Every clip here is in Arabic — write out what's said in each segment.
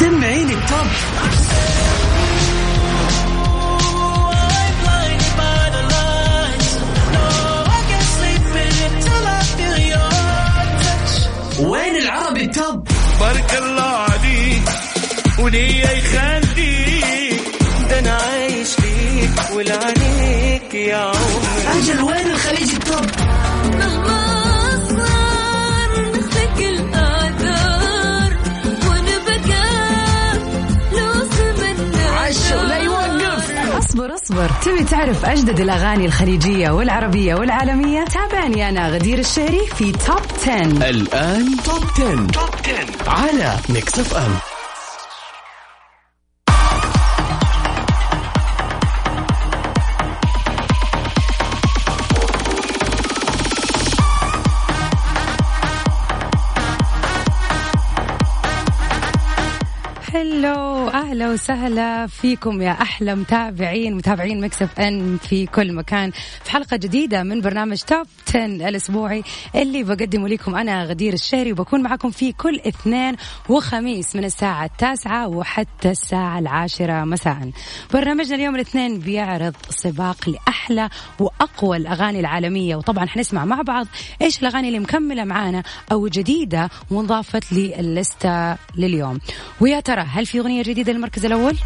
سمعيني التوب. وين العربي التوب؟ بارك الله عليك وليا يخليك ده أنا عايش ليك ولعنيك يا عمري. أجل وين الخليج التوب؟ اصبر اصبر. تبي تعرف أجدد الأغاني الخليجية والعربية والعالمية؟ تابعني أنا غدير الشهري في Top 10 الآن Top 10. Top 10 على Mix FM أهلا وسهلا فيكم يا أحلى متابعين متابعين Mix FM في كل مكان. في حلقة جديدة من برنامج Top 10 الأسبوعي اللي بقدمه لكم أنا غدير الشهري وبكون معكم فيه كل اثنين وخميس من الساعة التاسعة وحتى الساعة العاشرة مساء. برنامجنا اليوم الاثنين بيعرض سباق لأحلى وأقوى الأغاني العالمية وطبعا حنسمع مع بعض إيش الأغاني اللي مكملة معانا أو جديدة وانضافت لل list لليوم. ويا ترى هل في أغنية جديدة للمركز الأول.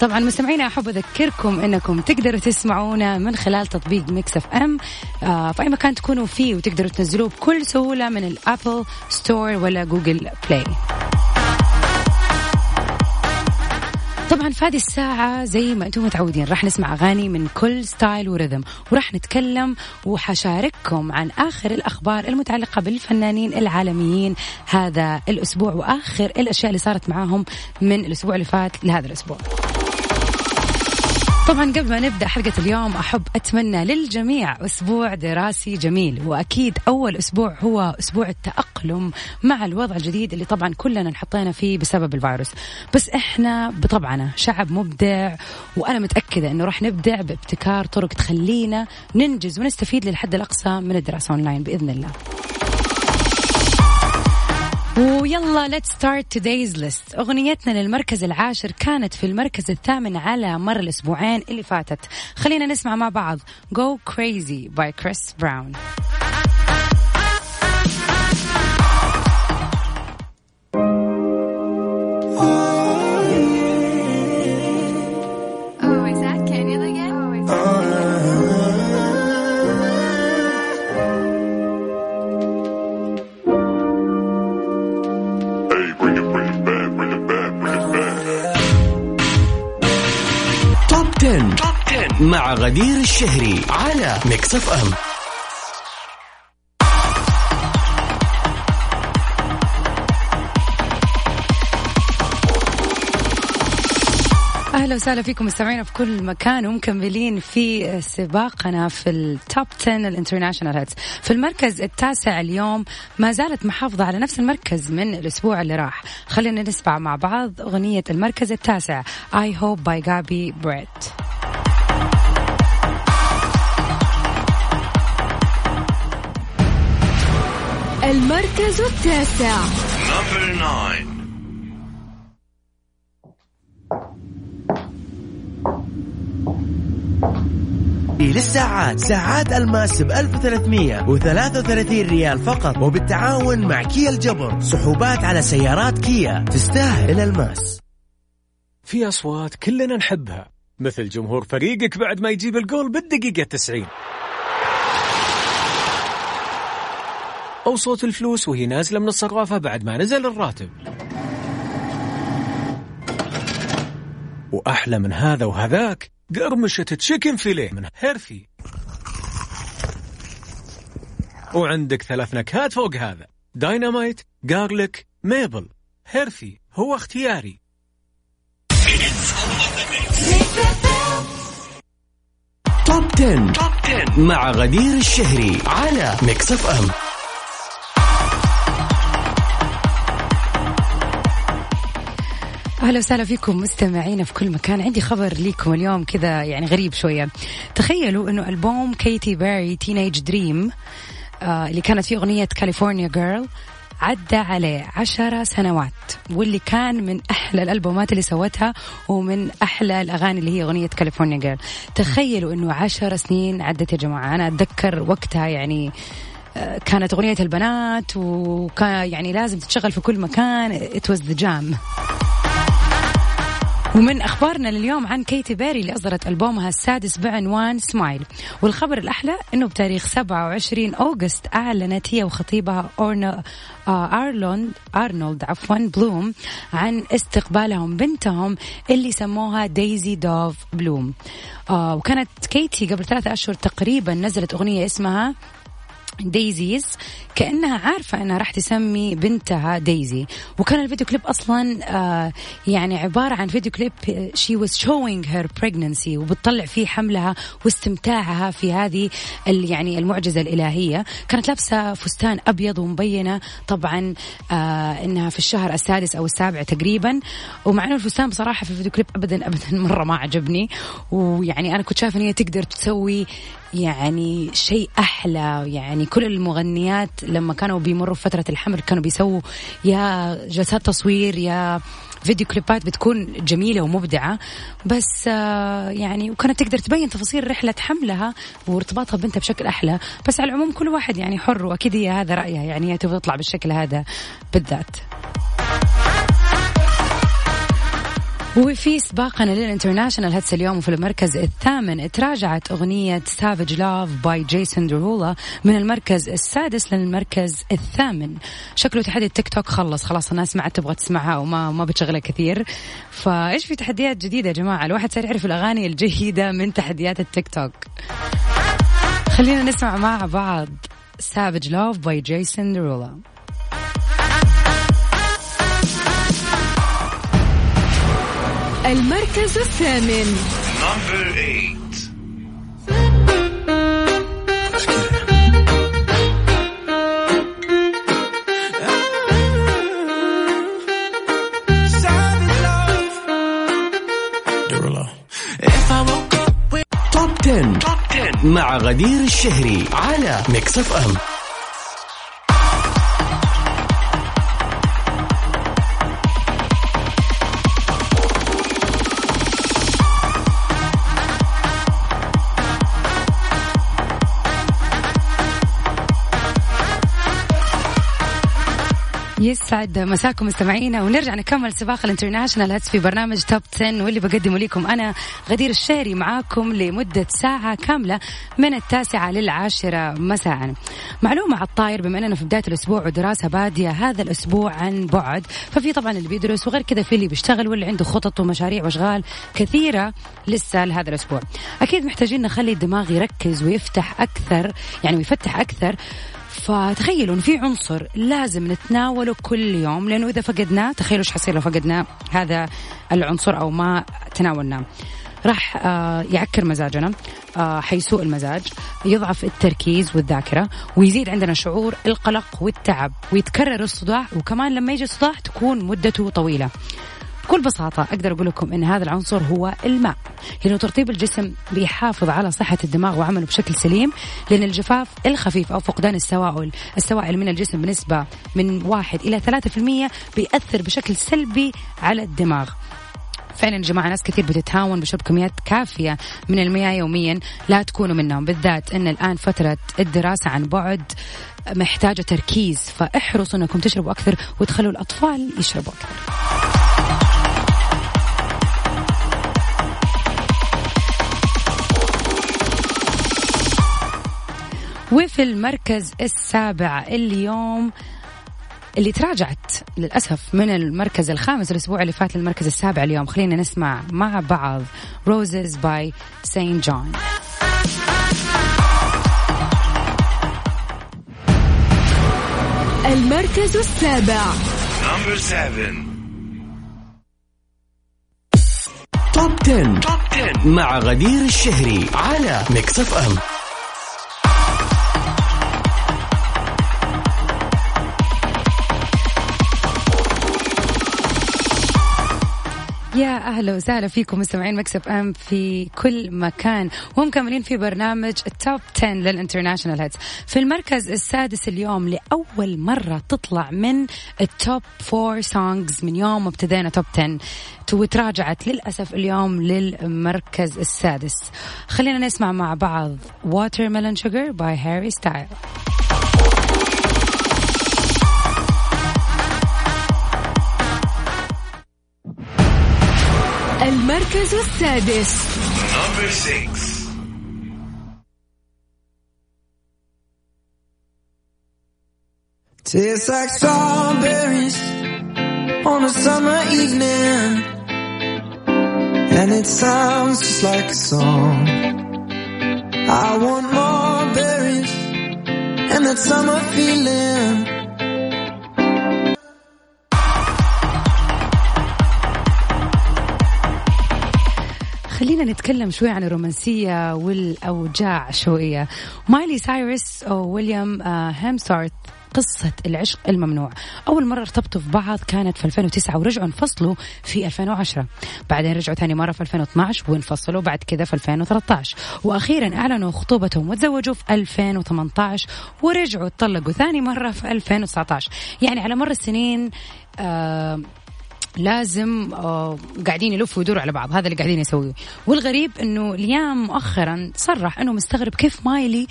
طبعا مستمعينا أحب أذكركم إنكم تقدروا تسمعونا من خلال تطبيق Mix FM في أي مكان تكونوا فيه وتقدروا تنزلوه بكل سهولة من ال App Store ولا Google Play. في هذه الساعة زي ما أنتم متعودين راح نسمع أغاني من كل style و rhythm وراح نتكلم وحشارككم عن آخر الأخبار المتعلقة بالفنانين العالميين هذا الأسبوع وآخر الأشياء اللي صارت معاهم من الأسبوع اللي فات لهذا الأسبوع. طبعا قبل ما نبدأ حلقة اليوم أحب أتمنى للجميع أسبوع دراسي جميل وأكيد أول أسبوع هو أسبوع التأقلم مع الوضع الجديد اللي طبعا كلنا انحطينا فيه بسبب الفيروس. بس إحنا بطبعنا شعب مبدع وأنا متأكدة إنه راح نبدع بابتكار طرق تخلينا ننجز ونستفيد للحد الأقصى من الدراسة أونلاين بإذن الله. ويلا let's start today's list. أغنيتنا للمركز العاشر كانت في المركز الثامن على مر الأسبوعين اللي فاتت. خلينا نسمع مع بعض. Go Crazy by Chris Brown. غدير الشهري على Mix FM أهلا وسهلا فيكم مستمعينا في كل مكان ومكملين في سباقنا في ال Top 10 ال international hits في المركز التاسع اليوم ما زالت محافظة على نفس المركز من الأسبوع اللي راح. خلينا نسمع مع بعض أغنية المركز التاسع. I Hope by Gabi Brett. المركز التاسع. Number nine. للساعات ساعات الماس ب 1333 ريال فقط وبالتعاون مع كيا الجبر سحوبات على سيارات كيا تستاهل الماس. في أصوات كلنا نحبها مثل جمهور فريقك بعد ما يجيب الجول بالدقيقة 90 أو صوت الفلوس وهي نازلة من الصرافة بعد ما نزل الراتب. وأحلى من هذا وهذاك قرمشة chicken fillet من هيرفي وعندك ثلاث نكهات فوق هذا. dynamite garlic maple هيرفي هو اختياري. Top 10. Top 10 مع غدير الشهري على Mix FM أهلا وسهلا فيكم مستمعينا في كل مكان. عندي خبر ليكم اليوم كذا يعني غريب شوية. تخيلوا إنه ألبوم كيتي بيري Teenage Dream اللي كانت فيه أغنية California Girl عدى عليه عشر سنوات واللي كان من أحلى الألبومات اللي سوتها ومن أحلى الأغاني اللي هي أغنية California Girl تخيلوا أنه عشر سنين عدت يا جماعة. أنا أتذكر وقتها يعني آه، كانت أغنية البنات وكان يعني لازم تتشغل في كل مكان. It was the jam. ومن أخبارنا لليوم عن كيتي بيري اللي أصدرت ألبومها السادس بعنوان سمايل. والخبر الأحلى إنه بتاريخ 27 August أعلنت هي وخطيبها أورنا آه ارلوند أرنولد عفوا بلوم عن استقبالهم بنتهم اللي سموها دايزي دوف بلوم. آه وكانت كيتي قبل ثلاثة أشهر تقريبا نزلت أغنية اسمها Daisies كأنها عارفة إنها راح تسمي بنتها دايزي. وكان الفيديو كليب أصلا آه يعني عبارة عن فيديو كليب she was showing her pregnancy وبتطلع فيه حملها واستمتاعها في هذه يعني المعجزة الإلهية. كانت لابسة فستان أبيض ومبينة طبعا آه إنها في الشهر السادس أو السابع تقريبا. ومع إنه الفستان بصراحة في الفيديو كليب ابدا ابدا مرة ما عجبني. ويعني أنا كنت شايفة إن هي تقدر تسوي يعني شيء أحلى. يعني كل المغنيات لما كانوا بيمروا في فتره الحمل كانوا بيسووا يا جلسات تصوير يا فيديو كليبات بتكون جميلة ومبدعة. بس آه، يعني وكانت تقدر تبين تفاصيل رحلة حملها وارتباطها ببنتها بشكل أحلى. بس على العموم كل واحد يعني حر وأكيد هي هذا رأيها. يعني هي تبغى تطلع بالشكل هذا بالذات. وفي سباقنا لل international hits اليوم وفي المركز الثامن. تراجعت أغنية Savage Love by جيسون ديرولو من المركز السادس للمركز الثامن. شكله تحدي التيك توك خلص. خلاص الناس ما عاد تبغى تسمعها وما ما بتشغلها كثير. فإيش في تحديات جديدة يا جماعة؟ الواحد صار يعرف الأغاني الجيدة من تحديات التيك توك. خلينا نسمع مع بعض Savage Love by جيسون ديرولو المركز الثامن Number eight. توب 10. توب 10 مع غدير الشهري على ميكس اف ام يسعد مساكم مستمعينا ونرجع نكمل سباق ال international hits في برنامج Top 10 واللي بقدمه لكم أنا غدير الشهري معاكم لمدة ساعة كاملة من التاسعة للعاشرة مساء. معلومة على الطاير بما أننا في بداية الأسبوع ودراسة بادية هذا الأسبوع عن بعد ففي طبعا اللي بيدرس وغير كذا في اللي بيشتغل واللي عنده خطط ومشاريع وأشغال كثيرة لسه لهذا الأسبوع. أكيد محتاجين نخلي الدماغ يركز ويفتح أكثر يعني ويفتح أكثر فتخيلوا في عنصر لازم نتناوله كل يوم لأنه إذا فقدناه تخيلوا إيش حيصير لو فقدنا هذا العنصر أو ما تناولناه. راح آه، يعكر مزاجنا آه، حيسوء المزاج يضعف التركيز والذاكرة ويزيد عندنا شعور القلق والتعب ويتكرر الصداع وكمان لما يجي الصداع تكون مدته طويلة. بكل بساطة أقدر أقول لكم أن هذا العنصر هو الماء لأنه ترطيب الجسم بيحافظ على صحة الدماغ وعمله بشكل سليم لأن الجفاف الخفيف أو فقدان السوائل السوائل من الجسم بنسبة من واحد إلى ثلاثة في المية بيأثر بشكل سلبي على الدماغ. فعلا يا جماعة ناس كثير بتتهاون بشرب كميات كافية من المياه يوميا لا تكونوا منهم بالذات إن الآن فترة الدراسة عن بعد محتاجة تركيز فاحرصوا إنكم تشربوا أكثر وتخلوا الأطفال يشربوا أكثر. وفي المركز السابع اليوم اللي تراجعت للأسف من المركز الخامس الأسبوع اللي فات للمركز السابع اليوم. خلينا نسمع مع بعض Roses by سينت جون المركز السابع. Number seven. Top 10. Top 10 مع غدير الشهري على Mix FM يا أهلا وسهلا فيكم مستمعين Mix FM في كل مكان. ومكملين في برنامج ال Top 10 لل international hits في المركز السادس اليوم لأول مرة تطلع من ال top 4 songs من يوم ما ابتدينا Top 10 وتراجعت للأسف اليوم للمركز السادس. خلينا نسمع مع بعض Watermelon Sugar by هاري المركز السادس Number six. Tastes like strawberries on a summer evening. And it sounds just like a song. I want more berries and that summer feeling. خلينا نتكلم شوي عن الرومانسية والأوجاع شوية. مايلي سايرس وويليام آه، هامسورث قصة العشق الممنوع. أول مرة ارتبطوا في بعض كانت في 2009 ورجعوا انفصلوا في 2010 بعدين رجعوا ثاني مرة في 2012 وانفصلوا بعد كذا في 2013 وأخيرا أعلنوا خطوبتهم وتزوجوا في 2018 ورجعوا اتطلقوا ثاني مرة في 2019 يعني على مر السنين آه لازم آه قاعدين يلفوا ويدوروا على بعض. هذا اللي قاعدين يسويه. والغريب إنه ليام مؤخرا صرح إنه مستغرب كيف مايلي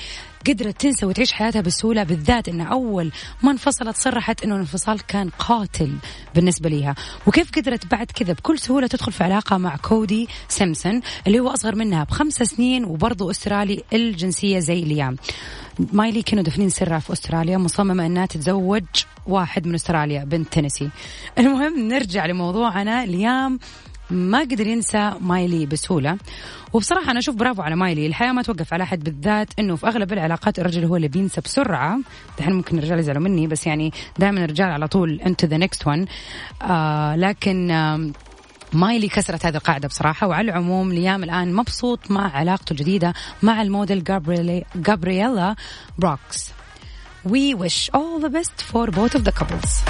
قدرت تنسى وتعيش حياتها بسهولة بالذات انه أول ما انفصلت صرحت إنه الانفصال كان قاتل بالنسبة لها وكيف قدرت بعد كذا بكل سهولة تدخل في علاقة مع كودي سيمسون اللي هو أصغر منها بخمس سنين وبرضه أسترالي الجنسية زي ليام. مايلي كانوا دفنين سرها في أستراليا مصممة إنها تتزوج واحد من استراليا بنت تينيسي. المهم نرجع لموضوعنا ليام. ما قدر ينسى مايلي بسهولة. وبصراحة أنا أشوف برافو على مايلي. الحياة ما توقف على أحد بالذات إنه في أغلب العلاقات الرجل هو اللي بينسى بسرعة. دحين ممكن الرجال يزعلوا مني بس يعني دائما الرجال على طول on to the next one لكن آه مايلي كسرت هذه القاعدة بصراحة. وعلى العموم ليام الآن مبسوط مع علاقته الجديدة مع الموديل جابرييلا بروكس. We wish all the best for both of the couples.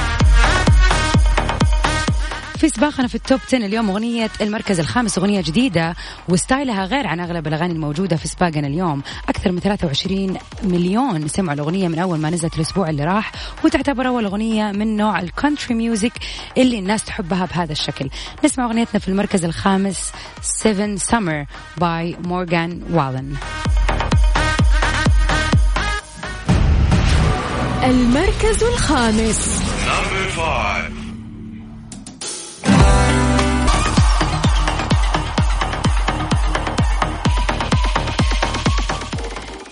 في سباقنا في ال Top 10 اليوم أغنية المركز الخامس أغنية جديدة و style ها غير عن أغلب الأغاني الموجودة في سباقنا اليوم. أكثر من 23 مليون سمعوا الأغنية من أول ما نزلت الأسبوع اللي راح وتعتبر أول أغنية من نوع ال country music اللي الناس تحبها بهذا الشكل. نسمع أغنيتنا في المركز الخامس 7 Summers by مورغان والن المركز الخامس.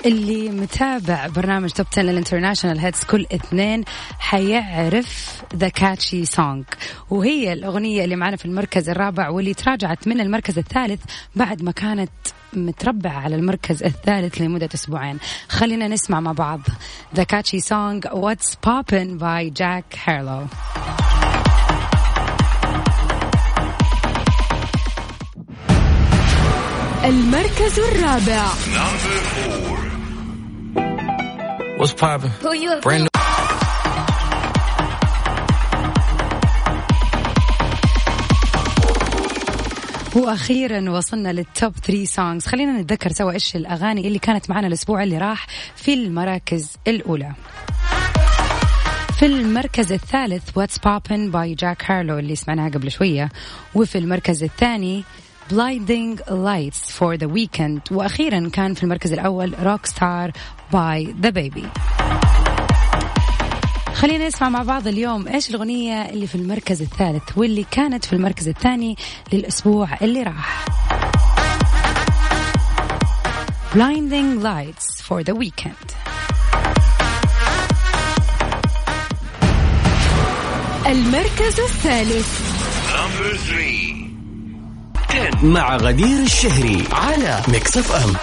اللي متابع برنامج Top 10 لل international hits كل اثنين حيعرف the catchy song وهي الأغنية اللي معنا في المركز الرابع واللي تراجعت من المركز الثالث بعد ما كانت متربعة على المركز الثالث لمدة أسبوعين. خلينا نسمع مع بعض the catchy song What's Poppin' by جاك هارلو المركز الرابع. What's poppin'? Brand new. وأخيرا وصلنا لل top 3 songs خلينا نتذكر سوا إيش الأغاني اللي كانت معنا الأسبوع اللي راح في المراكز الأولى في المركز الثالث What's Poppin' by جاك هارلو اللي سمعناها قبل شوية وفي المركز الثاني Blinding Lights for The Weeknd. وأخيرا كان في المركز الأول Rockstar by DaBaby. خلينا نسمع مع بعض اليوم إيش الأغنية اللي في المركز الثالث واللي كانت في المركز الثاني للأسبوع اللي راح. Blinding Lights for The Weeknd. المركز الثالث. Number three. مع غدير الشهري على Mix FM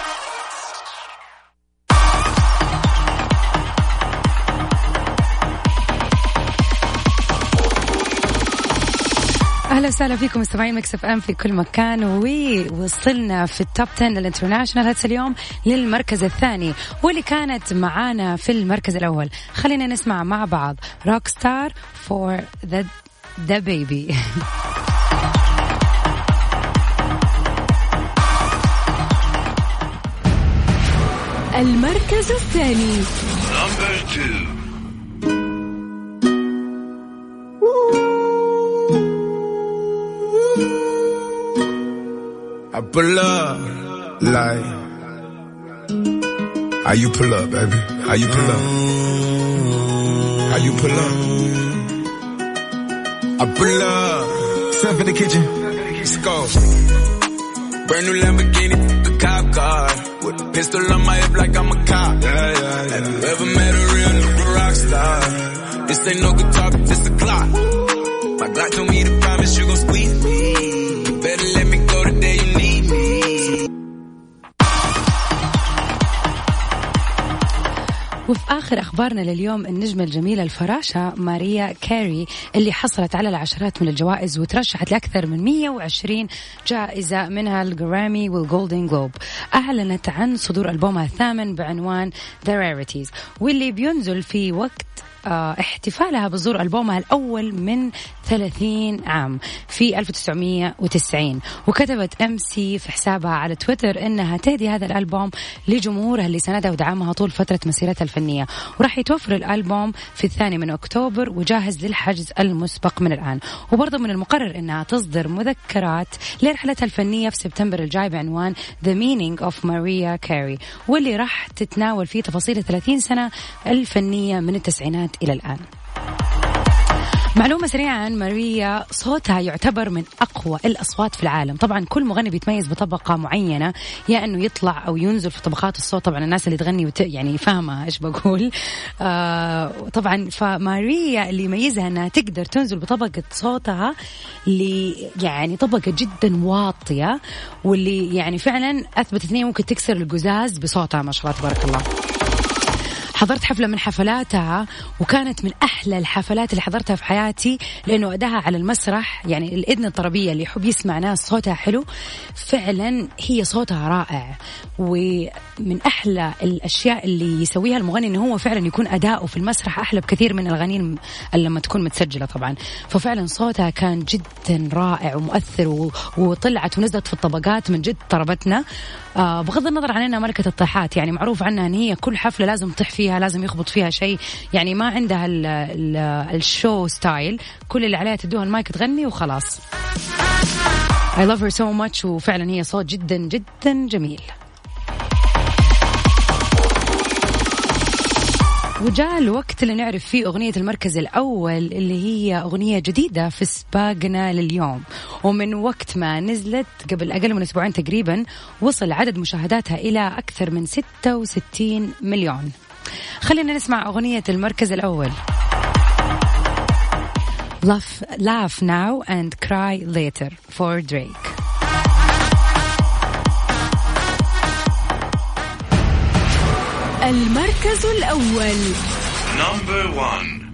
أهلا وسهلا فيكم مستمعين Mix FM في كل مكان ووصلنا في ال Top 10 لل international hits اليوم للمركز الثاني واللي كانت معانا في المركز الأول. خلينا نسمع مع بعض Rockstar for the DaBaby المركز الثاني Number two. I pull up like how you pull up, baby? How you pull up? How you pull up? I pull up, step in the kitchen, let's go. Brand new Lamborghini, the cop car. With a pistol on my hip like I'm a cop. Yeah, yeah, yeah. Have you ever met a real nigga rock star? This ain't no guitar, this a clock. My Glock told me to promise you gon' squeeze وفي آخر أخبارنا لليوم النجمة الجميلة الفراشة ماريا كاري اللي حصلت على العشرات من الجوائز وترشحت لأكثر من 120 جائزة منها الجرامي والجولدن جلوب. أعلنت عن صدور ألبومها الثامن بعنوان The Rarities واللي بينزل في وقت احتفالها بظهور ألبومها الأول من 30 عام في 1990 وكتبت MC في حسابها على تويتر إنها تهدي هذا الألبوم لجمهورها اللي ساندها ودعمها طول فترة مسيرتها الفنية. وراح يتوفر الألبوم في الثاني من أكتوبر وجاهز للحجز المسبق من الآن. وبرضه من المقرر إنها تصدر مذكرات لرحلتها الفنية في سبتمبر الجاي بعنوان The Meaning of Maria Carey واللي راح تتناول فيه تفاصيل 30 سنة الفنية من التسعينات إلى الآن. معلومة سريعة عن ماريا. صوتها يعتبر من أقوى الأصوات في العالم. طبعا كل مغني بيتميز بطبقة معينة يا أنه يطلع أو ينزل في طبقات الصوت. طبعا الناس اللي تغني وت... يعني فاهمة إيش بقول. آه طبعا فماريا اللي يميزها أنها تقدر تنزل بطبقة صوتها ل يعني طبقة جدا واطية واللي يعني فعلا أثبتت أن هي ممكن تكسر القزاز بصوتها ما شاء الله تبارك الله. حضرت حفلة من حفلاتها وكانت من أحلى الحفلات اللي حضرتها في حياتي لأنه أداها على المسرح يعني الإذن الطربية اللي يحب يسمع ناس صوتها حلو فعلا هي صوتها رائع ومن أحلى الأشياء اللي يسويها المغني إنه هو فعلا يكون أداؤه في المسرح أحلى بكثير من الأغاني لما تكون متسجلة طبعا ففعلا صوتها كان جدا رائع ومؤثر. وطلعت ونزلت في الطبقات من جد طربتنا آه بغض النظر عن إنها ملكة الطيحات يعني معروف عنها إن هي كل حفلة لازم تطيح فيها لازم يخبط فيها شيء. يعني ما عندها ال ال ال show style. كل اللي عليها تدوها المايك تغني وخلاص. I love her so much وفعلا هي صوت جدا جدا جميل. وجاء الوقت اللي نعرف فيه أغنية المركز الأول اللي هي أغنية جديدة في سباقنا لليوم. ومن وقت ما نزلت قبل أقل من أسبوعين تقريبا وصل عدد مشاهداتها إلى أكثر من 66 مليون. خلينا نسمع أغنية المركز الأول Laugh, laugh now and cry later for Drake المركز الأول Number one.